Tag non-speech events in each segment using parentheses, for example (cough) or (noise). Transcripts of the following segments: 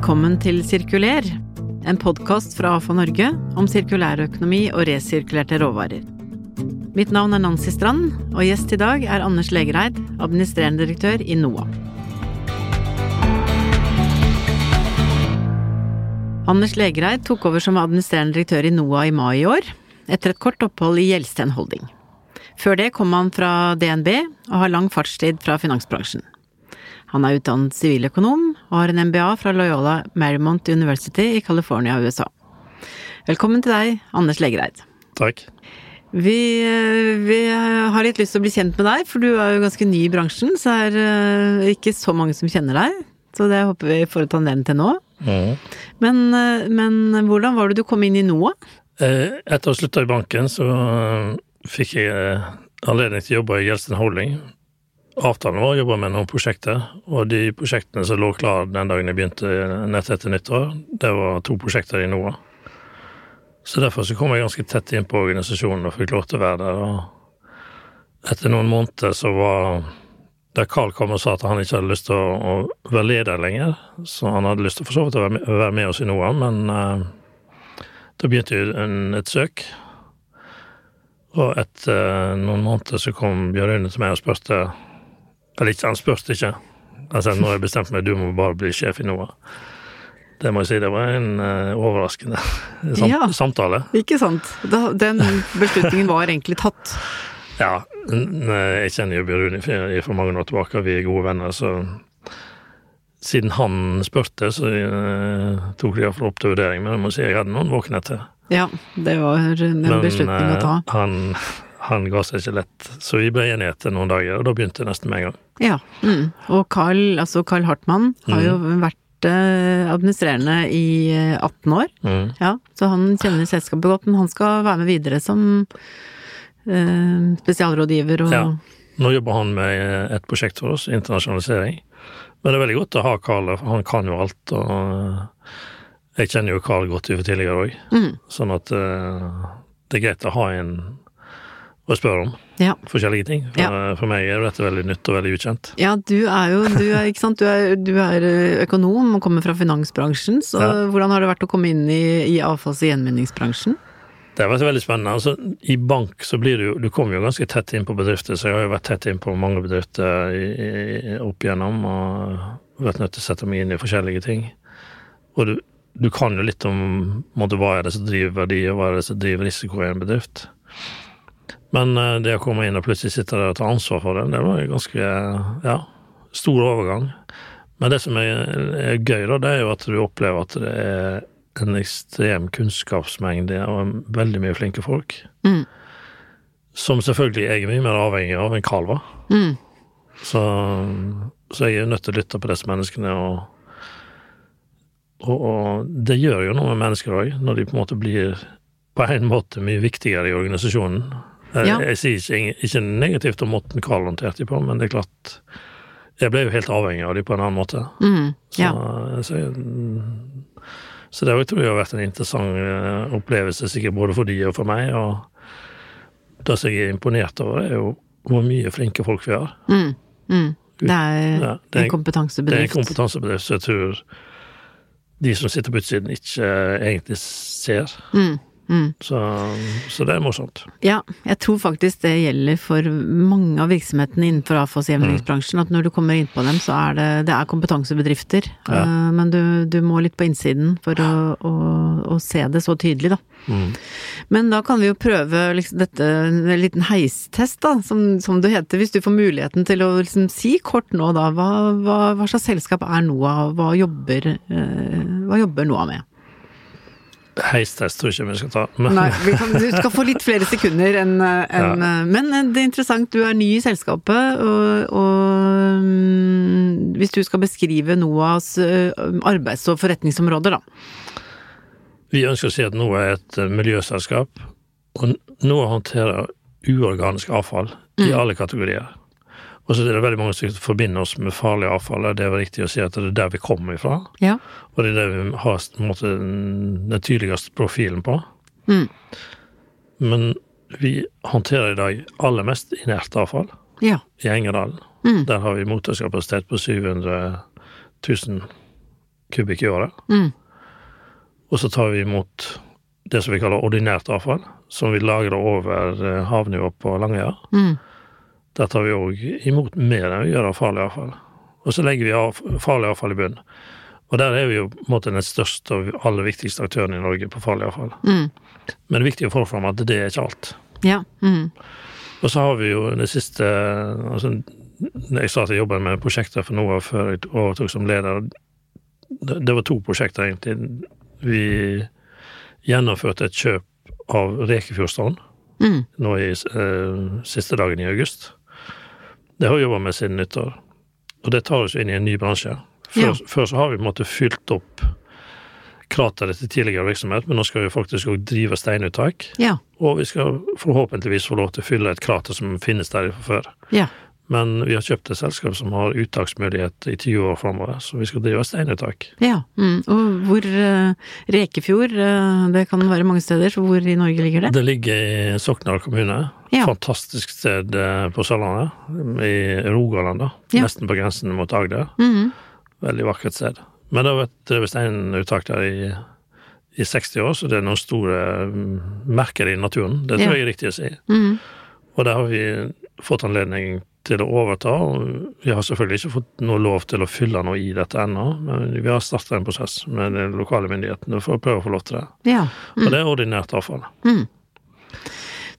Velkommen til Sirkuler, en podkast fra AFA Norge om sirkulærøkonomi og resirkulerte råvarer. Mitt navn er Nancy Strand, og gjest i dag er Anders Legereid, administrerende direktør i NOA. Anders Legereid tok over som administrerende direktør i NOA i mai i år, etter et kort opphold i Gjelsten Holding. Før det kom han fra DNB og har lang fartstid fra finansbransjen. Han er utdannet siviløkonom og har en MBA fra Loyola Marymount University i California, USA. Velkommen til deg, Anders Legereid. Takk. Vi, vi, har litt lyst til å bli kjent med deg, for du er jo ganske ny i bransjen, så er det ikke så mange som kjenner deg. Så det håper vi får et anledning til nå. Mm. Men, men, hvordan var det du kom inn i NOA? Etter å ha slutta i banken, så fikk jeg anledning til å jobbe i Gjelsten Holding avtalen vår jobba med noen prosjekter, og de prosjektene som lå klare den dagen jeg begynte nett etter nyttår, det var to prosjekter i NOA. Så derfor så kom jeg ganske tett inn på organisasjonen og fikk lov til å være der. Og etter noen måneder så var der Carl kom og sa at han ikke hadde lyst til å, å være leder lenger, så han hadde lyst til for så vidt å være med, være med oss i NOA, men eh, da begynte jo et søk. Og etter uh, noen måneder så kom Bjørn Rune til meg og spurte eller ikke, han spurte ikke. Altså, nå har jeg bestemt meg, du må bare bli sjef i NOAH. Det må jeg si, det var en uh, overraskende (laughs) sam ja, samtale. Ikke sant. Da, den beslutningen var egentlig tatt. Ja. Jeg kjenner jo Bjørn fra mange år tilbake, vi er gode venner, så siden han spurte, så uh, tok de iallfall opp til vurdering. Men jeg må si jeg hadde noen våknetter. Ja, det var en beslutning å ta. Men uh, han han ga seg ikke lett. Så vi ble enige etter noen dager, og da begynte det nesten med en gang. Ja, mm. og Carl, altså Carl Hartmann har jo mm. vært eh, administrerende i 18 eh, år. Mm. Ja, så han kjenner selskapet godt, men han skal være med videre som eh, spesialrådgiver og Ja. Nå jobber han med et prosjekt for oss, internasjonalisering. Men det er veldig godt å ha Carl, for han kan jo alt. og Jeg kjenner jo Carl godt fra tidligere òg, mm. sånn at det er greit å ha en å spørre om ja. forskjellige ting. For, ja. for, meg er dette veldig nytt og veldig ukjent. Ja, du er jo du er, ikke sant? Du er, du er eh, økonom og kommer fra finansbransjen, så ja. hvordan har det vært å komme inn i, i avfalls- og gjenvinningsbransjen? Det har vært veldig spennende. Altså, I bank så blir du jo Du kommer jo ganske tett inn på bedrifter, så jeg har jo vært tett inn på mange bedrifter i, i, opp igjennom og vært nødt til å sette meg inn i forskjellige ting. Og du, du kan jo litt om måte, hva er det som driver verdi, og hva er det som driver risiko i en bedrift. Men eh, det å komme inn og plutselig sitte der og ta ansvar for det, det var en ganske ja, stor overgang. Men det som er, gøy, da, det er jo at du opplever at det er en ekstrem kunnskapsmengde og veldig mye flinke folk. Mm. Som selvfølgelig jeg er mye mer avhengig av enn Carl var. Mm. Så, så, jeg er nødt til å lytte på disse menneskene, og, og, og det gjør jo noe med mennesker òg, når de på en måte blir på en måte mye viktigere i organisasjonen Eh, ja. Jeg sier ikke, negativt om måten Karl håndterte de på, men det er klart Jeg ble jo helt avhengig av de på en annen måte. Mm, ja. så, så, så, det tror jeg har vært en interessant eh, opplevelse, sikkert både for de og for meg. Og det som jeg er imponert over, er jo hvor mye flinke folk vi har. Mm, mm. Det, er ja, det er en kompetansebedrift. Det er en kompetansebedrift, så jeg tror de som sitter på utsiden, ikke egentlig ser. Mm. Mm. Så, så, det er morsomt. Ja, jeg tror faktisk det gjelder for mange av virksomhetene innenfor avfallsgjenvinningsbransjen. Mm. At når du kommer inn på dem, så er det, det er kompetansebedrifter. Ja. Uh, men du, du, må litt på innsiden for å, å, å se det så tydelig, da. Mm. Men da kan vi jo prøve liksom dette, en liten heistest, da, som, som det heter. Hvis du får muligheten til å liksom si kort nå, da. Hva, hva, hva slags selskap er NOAH? Hva jobber, uh, hva jobber NOAH med? Heistest tror jeg ikke vi skal ta. Men... Nei, kan, du skal få litt flere sekunder enn (laughs) en, ja. Men eh, det er interessant, du er ny i selskapet, og, og mm, hvis du skal beskrive NOAs eh, arbeids- og forretningsområder, da? Vi ønsker å si at NOA er et eh, miljøselskap, og NOA håndterer uorganisk avfall i mm. alle kategorier. Og så er det veldig mange som forbinder oss med farlig avfall. Det er riktig å si at det er der vi kommer ifra. Ja. Og det er det vi har måte, den tydeligste profilen på. Mm. Men vi håndterer i dag aller mest inert avfall ja. i Engerdalen. Mm. Der har vi mottakskapasitet på 700 000 kubikk i året. Mm. Og så tar vi imot det som vi kaller ordinært avfall, som vi lagrer over eh, havnivå på Langøya. Mm. Der tar vi òg imot mer enn vi gjør av farlig avfall. Og så legger vi av farlig avfall i bunnen. Og der er vi jo på en måte den største og aller viktigste aktøren i Norge på farlig avfall. Mm. Men det er viktig å få fram at det er ikke alt. Ja. Mm. Og så har vi jo det siste altså, Jeg jeg jobba med prosjekter for NOAH før jeg overtok som leder. Det, det var to prosjekter, egentlig. Vi gjennomførte et kjøp av Rekefjordstrand Mm. nå i eh, siste dagen i august. Det har vi jobba med siden nyttår. Og det tar oss inn i en ny bransje. Før, Ja. før så har vi på en måte fylt opp krateret til tidligere virksomhet, men nå skal vi faktisk òg drive steinuttak. Ja. Og vi skal forhåpentligvis få lov til å fylle et krater som finnes der fra før. Ja. Men vi har kjøpt et selskap som har uttaksmulighet i 20 år framover, så vi skal drive steinuttak. ja. Mm. Og hvor eh, Rekefjord, eh, det kan være mange steder, så hvor i Norge ligger det? Det ligger i Sokndal kommune. Ja. Fantastisk sted eh, på Sørlandet. I Rogaland, da. Ja. Nesten på grensen mot Agder. Mm. Veldig vakkert sted. Men det har vært drevet steinuttak der i, i 60 år, så det er noen store mm, merker i naturen. Det tror jeg er riktig å si. Mm. Og der har vi fått anledning til å overta. og Vi har selvfølgelig ikke fått noe lov til å fylle noe i dette ennå, men vi har starta en prosess med de lokale myndighetene for å prøve å få lov til det. Ja. Og det er ordinært avfall. Mm.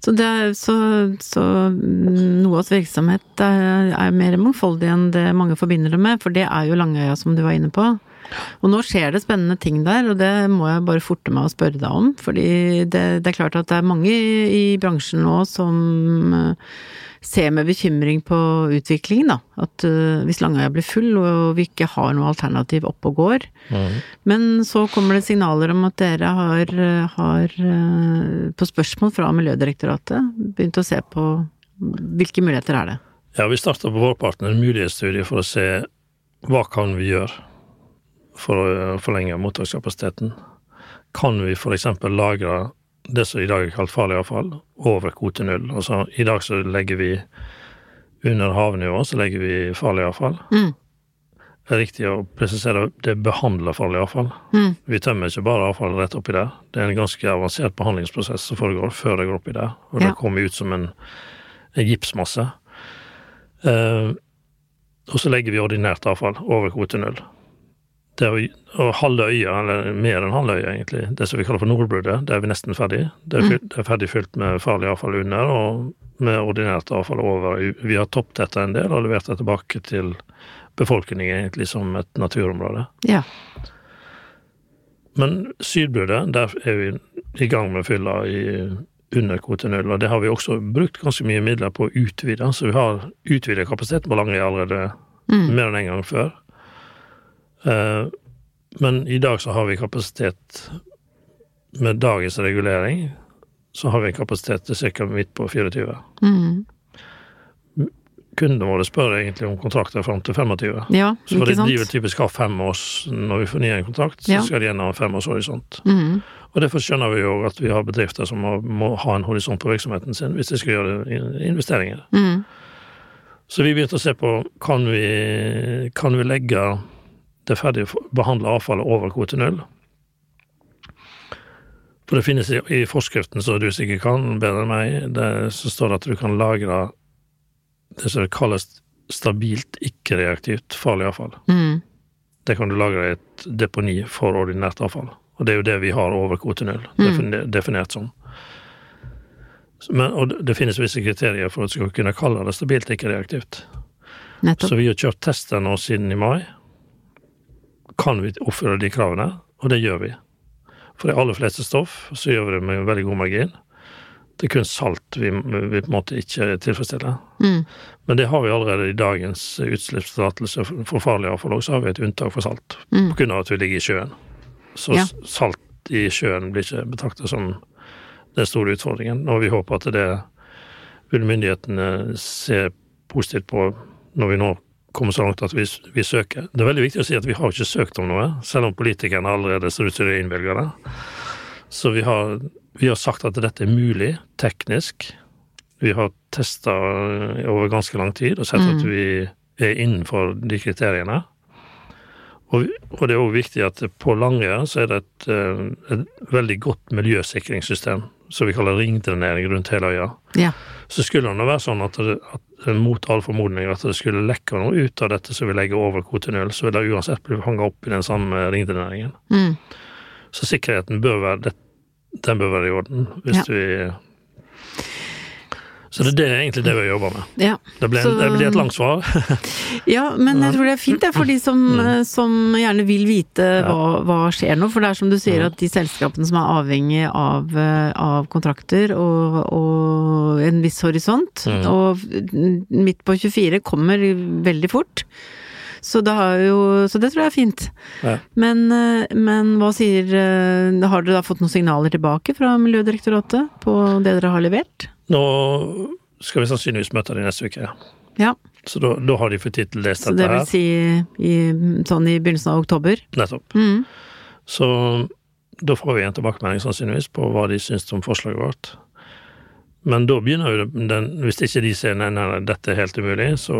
Så, det er, så, så mm, NOAs virksomhet er, er mer mangfoldig enn det mange forbinder det med, for det er jo Langøya, som du var inne på. Og nå skjer det spennende ting der, og det må jeg bare forte meg å spørre deg om. Fordi det, det er klart at det er mange i, bransjen nå som eh, ser med bekymring på utviklingen, da. At uh, hvis Langøya blir full og vi ikke har noe alternativ opp og går, men så kommer det signaler om at dere har, har eh, på spørsmål fra Miljødirektoratet begynt å se på hvilke muligheter er det. Ja, vi starta på vårparten en mulighetsstudie for å se hva kan vi gjøre for å forlenge mottakskapasiteten. Kan vi f.eks. lagre det som i dag er kalt farlig avfall, over kvote null? Altså, I dag så legger vi under havnivå så legger vi farlig avfall. Mm. Det er riktig å presisere det behandler farlig avfall. Mm. Vi tømmer ikke bare avfallet rett oppi der. Det er en ganske avansert behandlingsprosess som foregår før det går oppi der. Og Ja. det kommer ut som en, en gipsmasse. Uh, og så legger vi ordinært avfall over kvote null. Det er, jo- halve øya, eller mer enn halve øya egentlig, det som vi kaller for Nordbruddet, det er vi nesten ferdig. Det er, fylt, det er ferdig fylt med farlig avfall under, og med ordinært avfall over. Vi har toppet dette en del og levert det tilbake til befolkningen egentlig som et naturområde. Ja. Men Sydbruddet, der er vi i gang med fylla i under kvote null, og det har vi også brukt ganske mye midler på å utvide. Så vi har utvidet kapasiteten på Langøya allerede Mm. mer enn en gang før. Eh, men i dag så har vi kapasitet Med dagens regulering så har vi en kapasitet til ca. midt på 24. Mm. Kundene våre spør egentlig om kontrakter fram til 25. Ja, Så for de, vil typisk ha fem års Når vi fornyer en kontrakt, så Ja. skal de gjennom en femårshorisont. Mm. Og derfor skjønner vi jo at vi har bedrifter som må ha en horisont på virksomheten sin hvis de skal gjøre investeringer. Mm. Så vi begynte å se på kan vi, kan vi legge det ferdig behandla avfallet over kvote null. For det finnes i, forskriften, som du sikkert kan bedre enn meg, det, så står det at du kan lagre det som kalles stabilt ikke-reaktivt farlig avfall. Mm. Det kan du lagre i et deponi for ordinært avfall. Og det er jo det vi har over kvote null, Mm. definert som. Men, og det- det finnes visse kriterier for at du skal kunne kalle det stabilt ikke-reaktivt. Så vi har kjørt tester nå siden i mai. Kan vi oppfylle de kravene? Og det gjør vi. For de aller fleste stoff så gjør vi det med en veldig god margin. Det er kun salt vi, vi på en måte ikke tilfredsstiller. Mm. Men det har vi allerede i dagens utslippstillatelse for- farlig avfall òg, så har vi et unntak for salt. Mm. Av at vi ligger i sjøen. Så Ja. salt i sjøen blir ikke betraktet som den store utfordringen. Og vi håper at det vil myndighetene se positivt på når vi nå kommer så langt at vi, vi søker. Det er veldig viktig å si at vi har ikke søkt om noe, selv om politikerne allerede ser ut til å innvilge det. Så vi har, vi har sagt at dette er mulig teknisk. Vi har testa over ganske lang tid og sett at vi er innenfor de kriteriene. Og, og det er òg viktig at på Langøya så er det et, eh, et veldig godt miljøsikringssystem, som vi kaller ringdrenering rundt hele øya. Ja. Så skulle det være sånn at, det, at mot all formodning at det skulle lekke noe ut av dette som vi legger over kvote null, så vil det uansett bli fanga opp i den samme ringdreneringen. Mm. Så sikkerheten bør være, det, den bør være i orden. hvis Ja. vi... Så det, det er egentlig det vi jobber med. ja. Det, ble, Så- det blir et langt svar. (laughs) Ja, men jeg tror det er fint det, for de som, Mm. eh, som gjerne vil vite hva, hva skjer nå. For det er som du sier, at de selskapene som er avhengig av, eh, av kontrakter og, og en viss horisont, Mm. og midt på 24 kommer veldig fort. Så det, har jo, så det tror jeg er fint. Ja. Men, eh, men hva sier Har dere da fått noen signaler tilbake fra Miljødirektoratet på det dere har levert? Nå skal vi sannsynligvis møte dem neste uke. Ja, Så da, da har de fått tid til å lese så det vil si i, sånn i begynnelsen av oktober? Nettopp. Mm. Så da får vi en tilbakemelding sannsynligvis på hva de syns om forslaget vårt. Men da begynner jo den Hvis ikke de sier nei, nei, nei, dette er helt umulig, så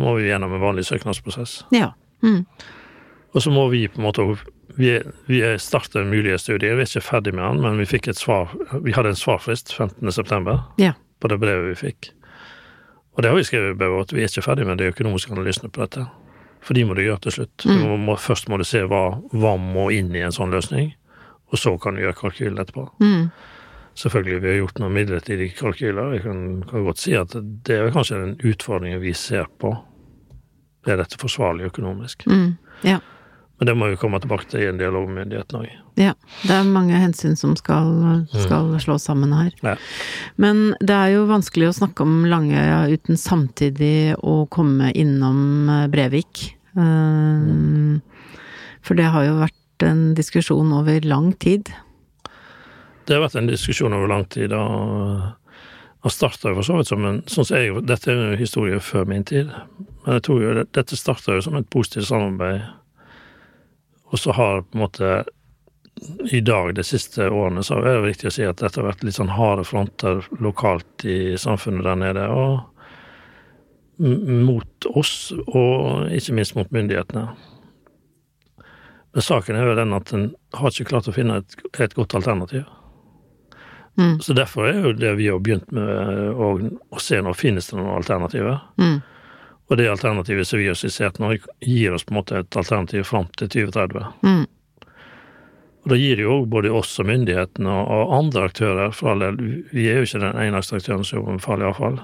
må vi gjennom en vanlig søknadsprosess. Ja. Mm. Og så må vi på en måte Vi, vi er starter en mulighetsstudie, vi er ikke ferdig med den, men vi fikk et svar Vi hadde en svarfrist 15.9. Ja. på det brevet vi fikk. Og det har vi skrevet i brevet, at vi er ikke ferdig med de økonomiske analysene på dette. For de må du gjøre til slutt. Du må, må, først må du se hva, hva må inn i en sånn løsning, og så kan du gjøre kalkylen etterpå. Mm. Selvfølgelig, vi har gjort noen midlertidige kalkyler. Jeg kan, kan godt si at det er kanskje den utfordringen vi ser på. Er dette forsvarlig økonomisk? Mm. Ja. Men det må vi komme tilbake til i en dialog med myndighetene òg. ja. Det er mange hensyn som skal, skal slås sammen her. Ja. Men det er jo vanskelig å snakke om Langøya uten samtidig å komme innom eh, Brevik. Mm. For det har jo vært en diskusjon over lang tid. Det har vært en diskusjon over lang tid, og og starta for så vidt som en sånn som jeg, Dette er jo en historie før min tid, men jeg tror jo det, dette starta jo som et positivt samarbeid. Og så har på en måte i dag, de siste årene, så er det viktig å si at dette har vært litt sånn harde fronter lokalt i samfunnet der nede. og mot oss, og ikke minst mot myndighetene. Men saken er jo den at en har ikke klart å finne et, et godt alternativ. Mm. Så derfor er jo det vi har begynt med å, å se nå, finnes det noen alternativer. Mm. Og det alternativet som vi har skissert nå, gir oss på en måte et alternativ fram til 2030. Mm. Og da gir det jo både oss og myndighetene og, andre aktører, for all del, vi er jo ikke den eneste aktøren som jobber med farlig avfall.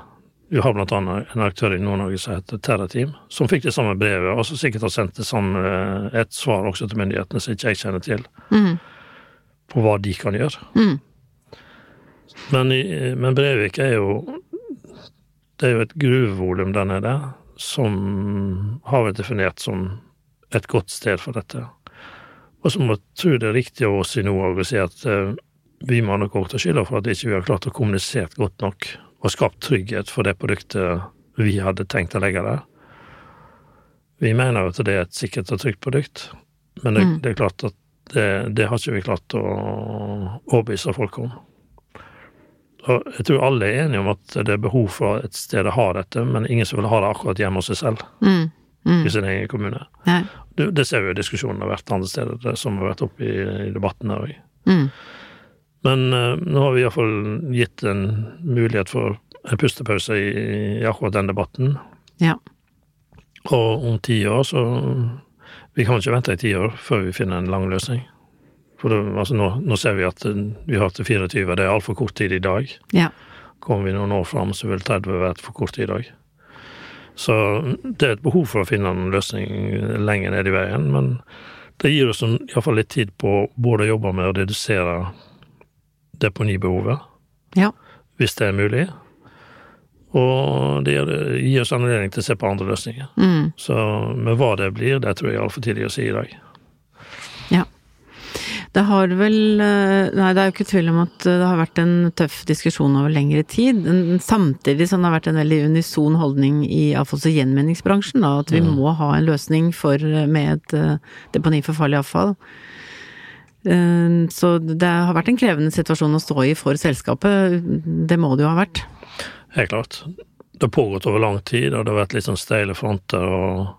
Vi har annet en aktør i Nord-Norge som heter Terrateam, som fikk det samme brevet, og som sikkert har sendt det samme, et svar også til myndighetene som ikke jeg kjenner til, Mm. på hva de kan gjøre. Mm. Men, i, men Brevik er jo Det er jo et gruvevolum der nede som har vært definert som et godt sted for dette. Og så må jeg tro det er riktig av oss i nord å si at eh, vi må nok også ta skylda for at ikke vi har klart å kommunisere godt nok og skapt trygghet for det produktet vi hadde tenkt å legge der. Vi mener jo at det er et sikkert og trygt produkt, men det, Mm. det er klart at det, det har ikke vi klart å overbevise folk om. Og jeg tror alle er enige om at det er behov for et sted å ha dette, men ingen som vil ha det akkurat hjemme hos seg selv, Mm. Mm. i sin egen kommune. Nei. Det, det ser vi jo i diskusjonen har vært andre steder, det som har vært oppe i, i debatten her òg. Mm. Men uh, nå har vi iallfall gitt en mulighet for en pustepause i, i akkurat den debatten. Ja. Og om ti år så Vi kan ikke vente i ti år før vi finner en lang løsning. For det, altså nå, nå ser vi at eh, vi har til 24, det er altfor kort tid i dag. Ja. Kommer vi noen år fram, så vil 30 være for kort tid i dag. Så det er et behov for å finne en løsning lenger ned i veien, men det gir oss iallfall litt tid på både å jobbe med å redusere deponibehovet, Ja. hvis det er mulig, og det gir oss anledning til å se på andre løsninger. Mm. Så med hva det blir, det tror jeg er altfor tidlig å si i dag. Ja. Det har vel eh, Nei, det er jo ikke tvil om at det har vært en tøff diskusjon over lengre tid. Samtidig som det har vært en veldig unison holdning i avfalls- og gjenvinningsbransjen, da, at vi Mm. må ha en løsning for, med et eh, deponi for farlig avfall. Eh, Så det har vært en krevende situasjon å stå i for selskapet. Det må det jo ha vært. Helt klart. Det har pågått over lang tid, og det har vært litt sånn steile fronter, og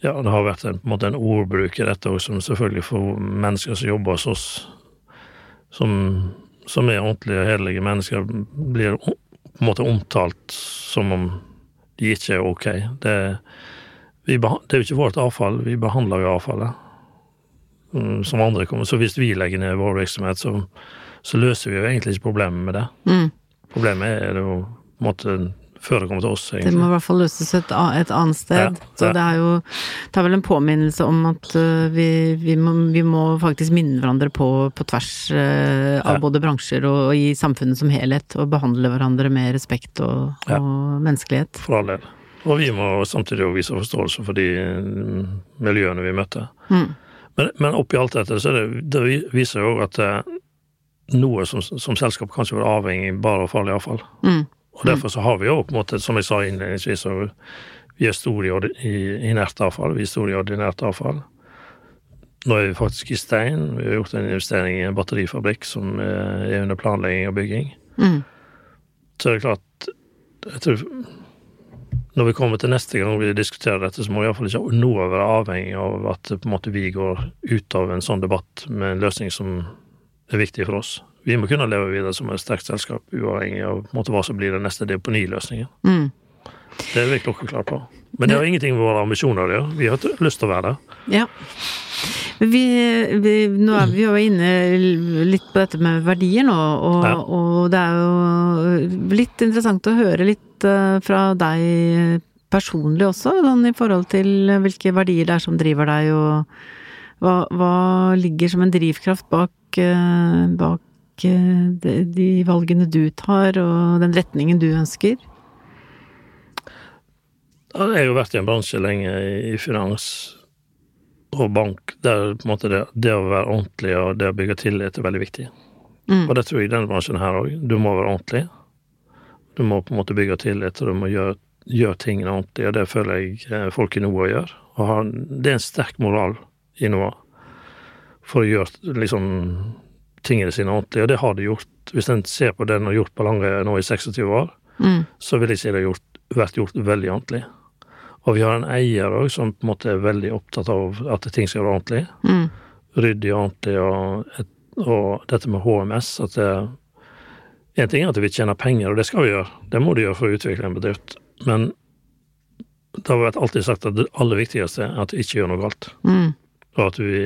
ja, det har vært en, på en, måte en ordbruk i dette òg, som selvfølgelig for mennesker som jobber hos oss, som, som er ordentlige, og hederlige mennesker, blir på en måte omtalt som om de ikke er ok. Det, vi, det er jo ikke vårt avfall, vi behandler jo avfallet mm, som andre kommer. Så hvis vi legger ned vår virksomhet, så, så løser vi jo egentlig ikke problemet med det. Mm. Problemet er jo på en måte før det kommer til oss, egentlig. Det må i hvert fall løses et, et annet sted. Ja, ja. Så det er jo Det er vel en påminnelse om at uh, vi, vi, må, vi, må, faktisk minne hverandre på, på tvers uh, av ja. både bransjer og, og, i samfunnet som helhet, og behandle hverandre med respekt og, og menneskelighet. For all del. Og vi må samtidig jo vise forståelse for de mm, miljøene vi møter. Mm. Men, men oppi alt dette, så det, det viser jo at uh, noe som, som selskap kanskje var avhengig bare av farlig avfall. Mm. Og Derfor så har vi jo på en måte, som jeg sa innledningsvis, vi er store i, inert avfall. Vi er store i ordinært avfall. Nå er vi faktisk i stein. Vi har gjort en investering i en batterifabrikk som er under planlegging og bygging. Mm. Så er det klart jeg tror, Når vi kommer til neste gang vi diskuterer dette, så må vi iallfall ikke nå være avhengig av at på en måte vi går ut av en sånn debatt med en løsning som er viktig for oss vi må kunne leve videre som et sterkt selskap, uavhengig av måte, hva som blir den neste deponiløsningen. Mm. Det er vi klokkeklare på. Men det har ingenting med våre ambisjoner å gjøre. Vi har lyst til å være der. Ja. Vi, vi, nå er vi jo inne litt på dette med verdier nå, og, ja. og det er jo litt interessant å høre litt eh, fra deg personlig også, sånn i forhold til hvilke verdier det er som driver deg, og hva, hva ligger som en drivkraft bak, eh, bak de, de valgene du tar, og den retningen du ønsker? Jeg har jo vært i en bransje lenge, i finans og bank, der på en måte det, det å være ordentlig og det å bygge tillit er veldig viktig. Mm. Og det tror jeg i denne bransjen her òg. Du må være ordentlig. Du må på en måte bygge tillit, og du må gjøre, gjøre tingene ordentlig, og det føler jeg folk i NOA gjør. Og har, det er en sterk moral i NOA for å gjøre liksom tingene sine ordentlig, og det har de gjort. Hvis en ser på det en har gjort på Langøy nå i 26 år, mm. så vil jeg si det har gjort, vært gjort veldig ordentlig. Og vi har en eier òg som på en måte er veldig opptatt av at ting skal være ordentlig. Mm. Ryddig og ordentlig, og, et, og, dette med HMS at det En ting er at vi tjener penger, og det skal vi gjøre. Det må du gjøre for å utvikle en bedrift. Men det har vært alltid sagt at det aller viktigste er at du ikke gjør noe galt. Mm. Og at vi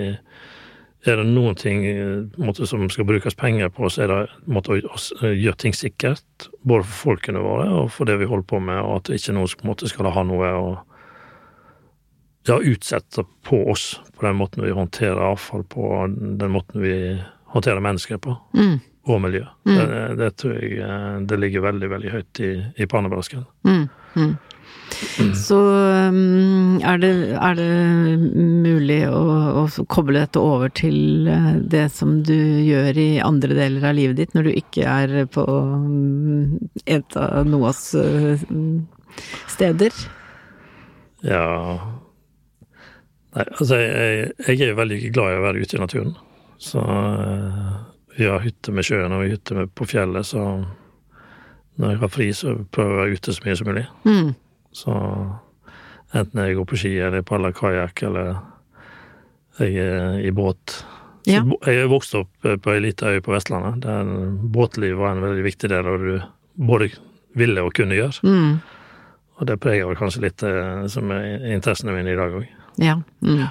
er det noen ting måte, som skal brukes penger på, så er det måte, å gjøre ting sikkert. Både for folkene våre og for det vi holder på med, og at ikke noen måte skal ha noe å ja, utsette på oss på den måten vi håndterer avfall på, den måten vi håndterer mennesker på, mm. og miljø. Mm. Det, det, tror jeg eh, det ligger veldig, veldig høyt i, i pannebrasken. Mm. Mm. Så um, er det, er det mulig å, å, koble dette over til uh, det som du gjør i andre deler av livet ditt, når du ikke er på um, et av NOAs uh, steder? Ja Nei, altså jeg, jeg er jo veldig glad i å være ute i naturen. Så uh, vi har hytte med sjøen og vi hytte på fjellet, så når jeg har fri, så prøver jeg å være ute så mye som mulig. Mm. Så enten jeg går på ski eller paller kajakk eller jeg er i båt. Ja. jeg er vokst opp på ei lita øy på Vestlandet, der båtliv var en veldig viktig del av det du både ville og kunne gjøre. Mm. Og det preger vel kanskje litt eh, som er interessene mine i dag òg. Ja. Mm.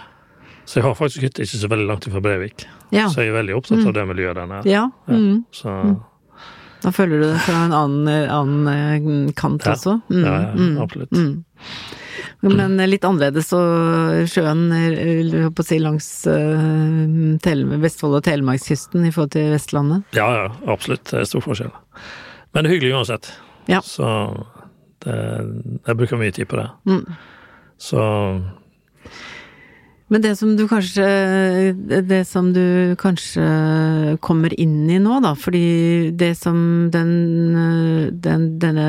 Så jeg har faktisk hytte ikke så veldig langt fra Brevik. Ja. Så jeg er veldig opptatt av mm. det miljøet der nede. Ja. ja. Så mm. Da føler du det fra en annen, annen eh, kant ja. også? Mm, ja, ja, mm. absolutt. Mm. Men litt annerledes, og sjøen eh, på å si, langs Vestfold- og Telemarkskysten i forhold til Vestlandet? Ja, ja, absolutt. Det er stor forskjell. Men det er hyggelig uansett. Ja. Så det, jeg bruker mye tid på det. Mm. Så men det som du kanskje Det som du kanskje kommer inn i nå, da, fordi det som den, den denne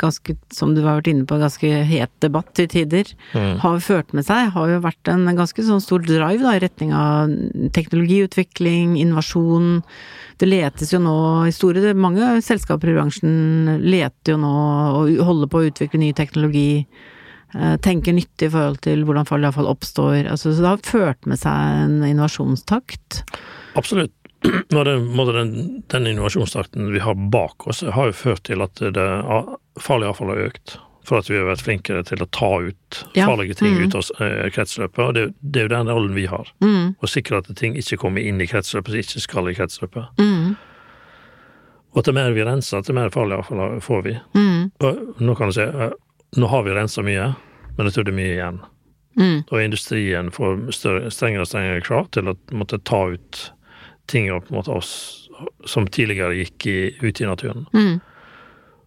ganske, som du har vært inne på, ganske het debatt til tider, mm. har ført med seg, har jo vært en ganske sånn stor drive da, i retning av teknologiutvikling, innovasjon. Det letes jo nå i store Mange selskaper i bransjen leter jo nå og holder på å utvikle ny teknologi tenker nyttig i forhold til hvordan fall iallfall oppstår. Altså, så det har ført med seg en innovasjonstakt. Absolutt. (clears throat) Den, den, den innovasjonstakten vi har bak oss, har jo ført til at det farlige avfall har økt. For at vi har vært flinkere til å ta ut Ja. farlige ting Mm. ut av eh, kretsløpet. Og det, det er jo den rollen vi har. Mm, Å sikre at ting ikke kommer inn i kretsløpet som ikke skal i kretsløpet. mm, Og til mer vi renser, til mer farlig avfall får vi. mm, Og nå kan du si eh, nå har vi rensa mye, men jeg tror det er mye igjen. mm, Og industrien får større, strengere og strengere krav til å måtte ta ut ting av oss som tidligere gikk i, ut i naturen. mm,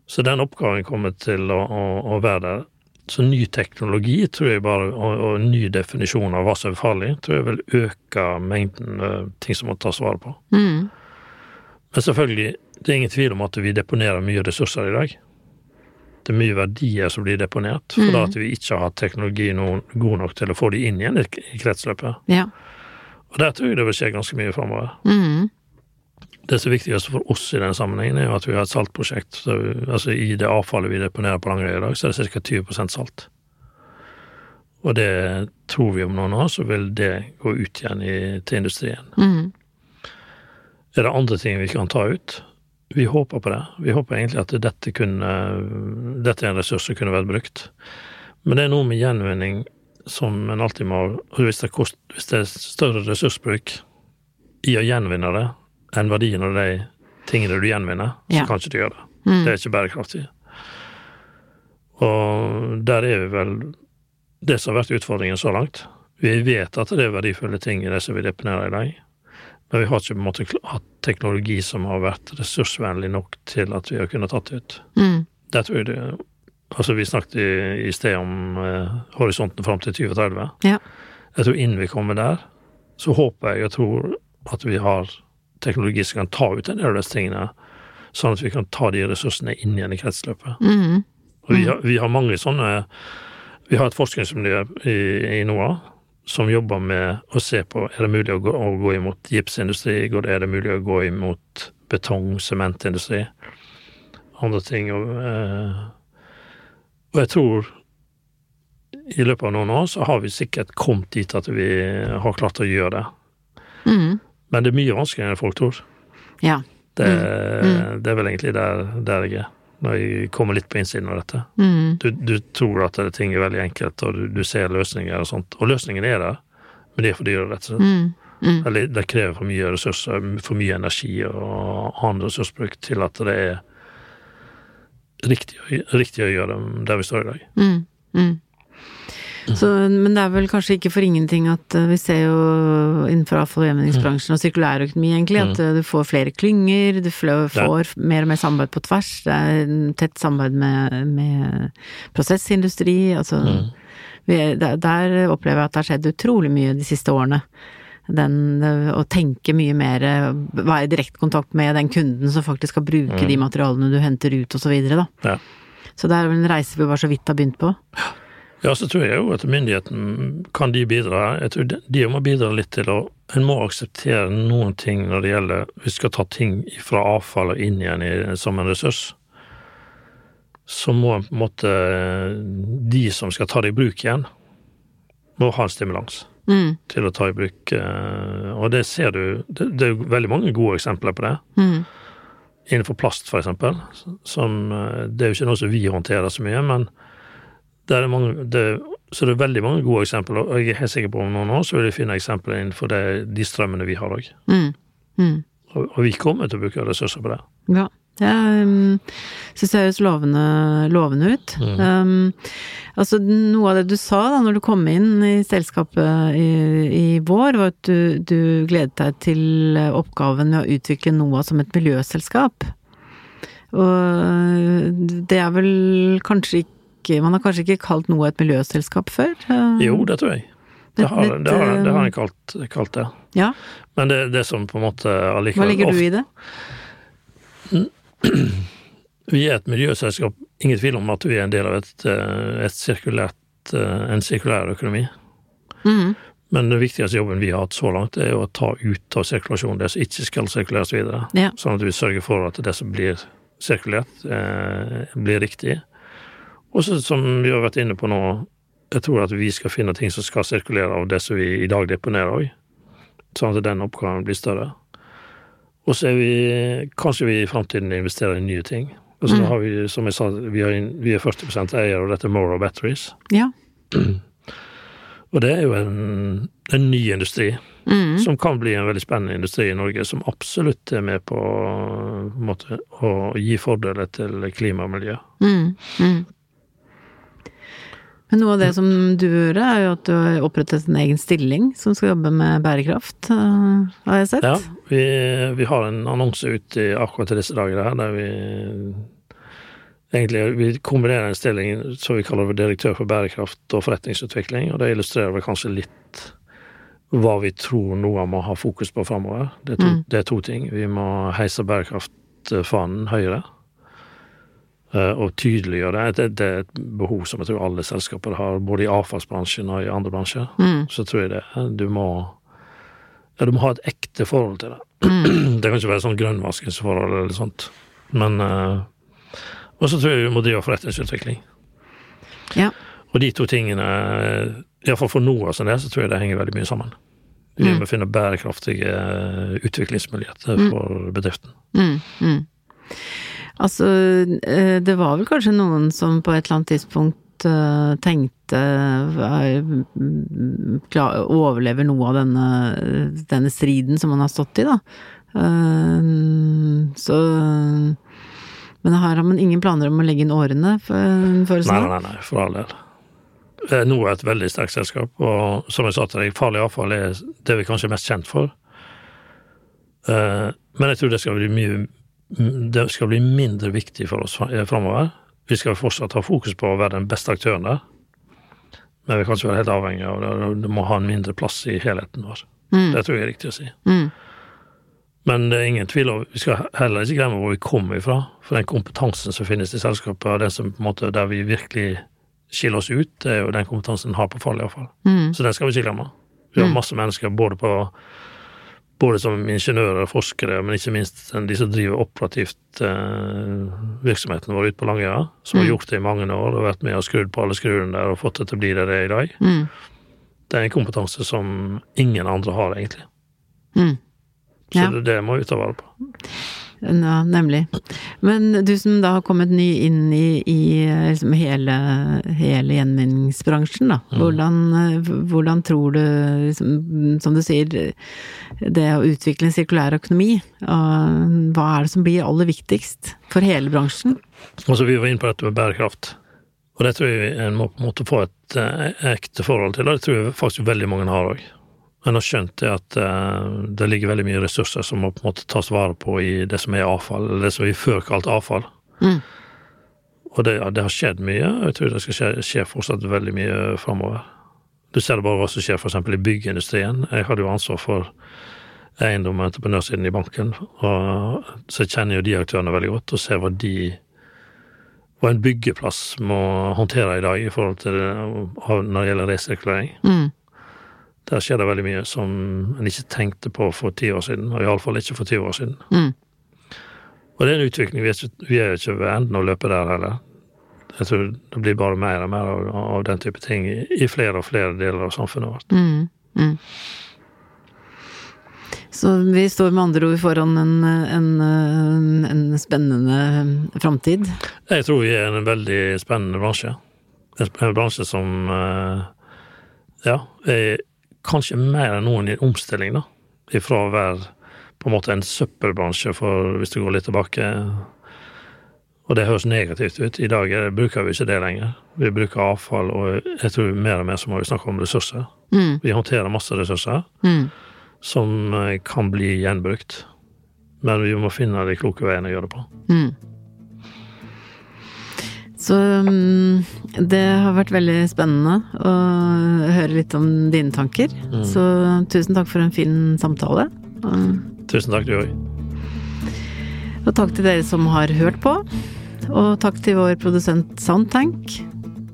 Så den oppgaven kommer til å, å, å være der. Så ny teknologi tror jeg bare, og, og ny definisjon av hva som er farlig, tror jeg vil øke mengden uh, ting som må tas vare på. mm. Men selvfølgelig, det er ingen tvil om at vi deponerer mye ressurser i dag. Det er mye verdier som blir deponert, for Mm. at vi ikke har hatt teknologi noen, god nok til å få de inn igjen i i kretsløpet. Ja. Og der tror jeg det vil skje ganske mye framover. Mm, Det som er viktigst for oss i den sammenhengen, er jo at vi har et saltprosjekt. Så, altså I det avfallet vi deponerer på Langerøy i dag, så er det ca. 20% salt. Og det tror vi om noen år, så vil det gå ut igjen i, til industrien. mm, Er det andre ting vi kan ta ut? Vi håper på det. Vi håper egentlig at dette, kunne, dette er en ressurs som kunne vært brukt. Men det er noe med gjenvinning som en alltid må hvis det, kost, hvis det er større ressursbruk i å gjenvinne det enn verdien av de tingene du gjenvinner, så Ja. kan ikke du gjøre det. mm. Det er ikke bærekraftig. Og der er vi vel det som har vært utfordringen så langt. Vi vet at det er verdifulle ting i det som vi deponerer i dag, men vi har ikke på en måte hatt teknologi som har vært ressursvennlig nok til at vi har kunnet tatt det ut. Mm, Det tror jeg det Altså, vi snakket i, i sted om eh, horisonten fram til 2030. Ja. Jeg tror innen vi kommer der, så håper jeg og tror at vi har teknologi som kan ta ut en del av disse tingene, sånn at vi kan ta de ressursene inn igjen i kretsløpet. mm, Og vi har, vi har mange sånne Vi har et forskningsmiljø i, i NOA som jobber med å se på er det mulig å gå, å gå imot gipsindustri, er det mulig å gå imot betong, sementindustri, andre ting. Og, eh, og jeg tror i løpet av noen år så har vi sikkert kommet dit at vi har klart å gjøre det. mm. Men det er mye vanskeligere enn folk tror. Ja. Det, Mm. det er vel egentlig der, der jeg er, når jeg kommer litt på innsiden av dette. Mm, Du, du tror at det, ting er veldig enkelt, og du, du ser løsninger og sånt. Og løsningen er der, men det er for dyre, rett og slett. mm, mm. Eller det krever for mye ressurser, for mye energi og annen ressursbruk til at det er riktig, riktig å gjøre det der vi står i dag. Mm, mm. Så, men det er vel kanskje ikke for ingenting at eh, vi ser jo innenfor avfall- og sirkulærøkonomi egentlig, at eh, du får flere klynger, du får mer og mer samarbeid på tvers, det er tett samarbeid med, med prosessindustri, altså vi, der, der opplever jeg at det har skjedd utrolig mye de siste årene. Den, å tenke mye mer, være i direkte kontakt med den kunden som faktisk skal bruke de materialene du henter ut og så videre, da. Ja. Så det er vel en reise vi bare så vidt har begynt på. Ja, så tror jeg jo at myndigheten kan de bidra. Jeg tror de, de må bidra litt til å En må akseptere noen ting når det gjelder Vi skal ta ting fra avfall og inn igjen i, som en ressurs. Så må på en måte de som skal ta det i bruk igjen, må ha en stimulans Mm, til å ta i bruk. eh, Og det ser du Det, det er jo veldig mange gode eksempler på det. mm, Innenfor plast, for eksempel. Som, eh, det er jo ikke noe som vi håndterer så mye, men det mange, det, så det er veldig mange gode eksempler, og jeg er helt sikker på om noen år så vil vi finne eksempler innenfor det, de strømmene vi har òg. mm, mm. Og, og vi kommer til å bruke ressurser på det. Ja. Jeg um, syns det høres lovende, lovende ut. Um, altså, noe av det du sa da når du kom inn i selskapet i, i vår, var at du, du gledet deg til oppgaven med å utvikle NOAH som et miljøselskap. Og det er vel kanskje ikke Man har kanskje ikke kalt noe et miljøselskap før? Uh, Jo, det tror jeg. Det har, litt, det har, det har jeg kalt, kalt det. Ja. Men det, det som på en måte Hva ligger legger du i det? (clears throat) Vi er et miljøselskap, ingen tvil om at vi er en del av et, eh, et sirkulært, eh, en sirkulær økonomi. Mm. Men den viktigste jobben vi har hatt så langt, er å ta ut av sirkulasjon det som ikke skal sirkuleres videre. Ja. Sånn at vi sørger for at det som blir sirkulert, eh, blir riktig. Og så, som vi har vært inne på nå, jeg tror at vi skal finne ting som skal sirkulere av det som vi i dag deponerer òg, sånn at den oppgaven blir større. Og så er vi kanskje vi i framtiden investerer i nye ting. Og så Mm. har vi, som jeg sa, vi er, vi er 40% eier av dette Morrow Batteries. Ja. Og det er jo en, en ny industri Mm. som kan bli en veldig spennende industri i Norge, som absolutt er med på, på måte, å gi fordeler til klima og miljø. Mm. Men noe av det som du gjorde, er jo at du har opprettet en egen stilling som skal jobbe med bærekraft, øh, har jeg sett. Ja, vi, vi har en annonse ute akkurat i disse dager her, der vi egentlig vi kombinerer en stilling som vi kaller direktør for bærekraft og forretningsutvikling, og det illustrerer vel kanskje litt hva vi tror noe må ha fokus på framover. Det, Mm. det er to ting. Vi må heise bærekraftfanen høyere. Eh, Og tydeliggjøre det. Det, det er et behov som jeg tror alle selskaper har, både i avfallsbransjen og i andre bransjer. Mm. Så tror jeg det. Du må ja, du må ha et ekte forhold til det. Mm. (clears throat) Det kan ikke være sånn grønnvaskingsforhold eller sånt. Men uh, Og så tror jeg vi må drive forretningsutvikling. Ja. Og de to tingene, iallfall for NOAS av del, så tror jeg det henger veldig mye sammen. Vi Mm. må finne bærekraftige eh, utviklingsmuligheter Mm. for bedriften. Mm. Altså, øh, det var vel kanskje noen som på et eller annet tidspunkt øh, tenkte mm, overlever noe av denne, denne striden som man har stått i, da. Eh, så Men her har man ingen planer om å legge inn årene, føles det Nei, nei, nei, for all del. Nå er et veldig sterkt selskap, og som jeg sa til deg, farlig avfall er det vi kanskje er mest kjent for. Eh, Men jeg tror det skal bli mye Det skal bli mindre viktig for oss framover. Vi skal fortsatt ha fokus på å være den beste aktøren der, men vi kan ikke være helt avhengig av det. Det må ha en mindre plass i helheten vår. Mm. Det tror jeg er riktig å si. Mm. Men det er ingen tvil om Vi skal heller ikke glemme hvor vi kommer ifra. For den kompetansen som finnes i selskapet, og den som på en måte der vi virkelig skiller oss ut, det er jo den kompetansen vi har på farlig avfall. Mm. Så den skal vi ikke glemme. Vi har Mm. masse mennesker både på både som ingeniører og forskere, men ikke minst de som driver operativt eh, virksomheten vår ute på Langøya, som har Mm. gjort det i mange år og vært med og skrudd på alle skruene der og fått det til å bli det det er i dag. Mm. Det er en kompetanse som ingen andre har, egentlig. Mm. Så det, det må vi ta vare på. Ja, nemlig. Men du som da har kommet ny inn i, i liksom hele, hele gjenvinningsbransjen, da. Mm. Hvordan, eh, hvordan tror du, liksom, som du sier, det å utvikle en sirkulær økonomi, eh, hva er det som blir aller viktigst for hele bransjen? Altså, vi var inne på dette med bærekraft. Og det tror jeg en må på en måte få et eh, ekte forhold til, og det tror jeg faktisk veldig mange har òg. En nå skjønte jeg at uh, det ligger veldig mye ressurser som må på en måte tas vare på i det som er avfall, eller det som vi før kalte avfall. Mm. Og det, det har skjedd mye, og jeg tror det skal skje, skje fortsatt veldig mye framover. Du ser det bare hva som skjer f.eks. i byggeindustrien. Jeg hadde jo ansvar for eiendom og entreprenørsiden i banken, og så jeg kjenner jo de aktørene veldig godt, og ser hva de hva en byggeplass må håndtere i dag i forhold til det, når det gjelder resirkulering. Mm. Der skjer det veldig mye som en ikke tenkte på for ti år siden, og iallfall ikke for ti år siden. Mm. Og det er en utvikling. Vi er ikke, vi er ikke ved enden av løpet der heller. Jeg tror det blir bare mer og mer av, av den type ting i, i flere og flere deler av samfunnet vårt. Mm. Mm. Så vi står med andre ord foran en, en, en spennende framtid. Jeg tror vi er en veldig spennende bransje. En bransje som eh, ja, er kanskje mer enn noen i en omstilling, da. Ifra å være på en måte en søppelbransje, for hvis du går litt tilbake Og det høres negativt ut. I dag er, bruker vi ikke det lenger. Vi bruker avfall, og jeg tror mer og mer så må vi snakke om ressurser. Mm. Vi håndterer masse ressurser Mm. som eh, kan bli gjenbrukt. Men vi må finne de kloke veiene å gjøre det på. Mm. Så mm, det har vært veldig spennende å høre litt om dine tanker. Mm. Så tusen takk for en fin samtale. Tusen takk, du òg. og takk til dere som har hørt på. Og takk til vår produsent Soundtank.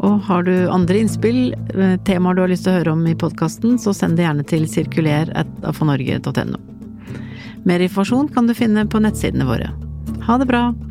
Og har du andre innspill, eh, temaer du har lyst til å høre om i podkasten, så send det gjerne til sirkuler.afanorge.no. Mer informasjon kan du finne på nettsidene våre. Ha det bra!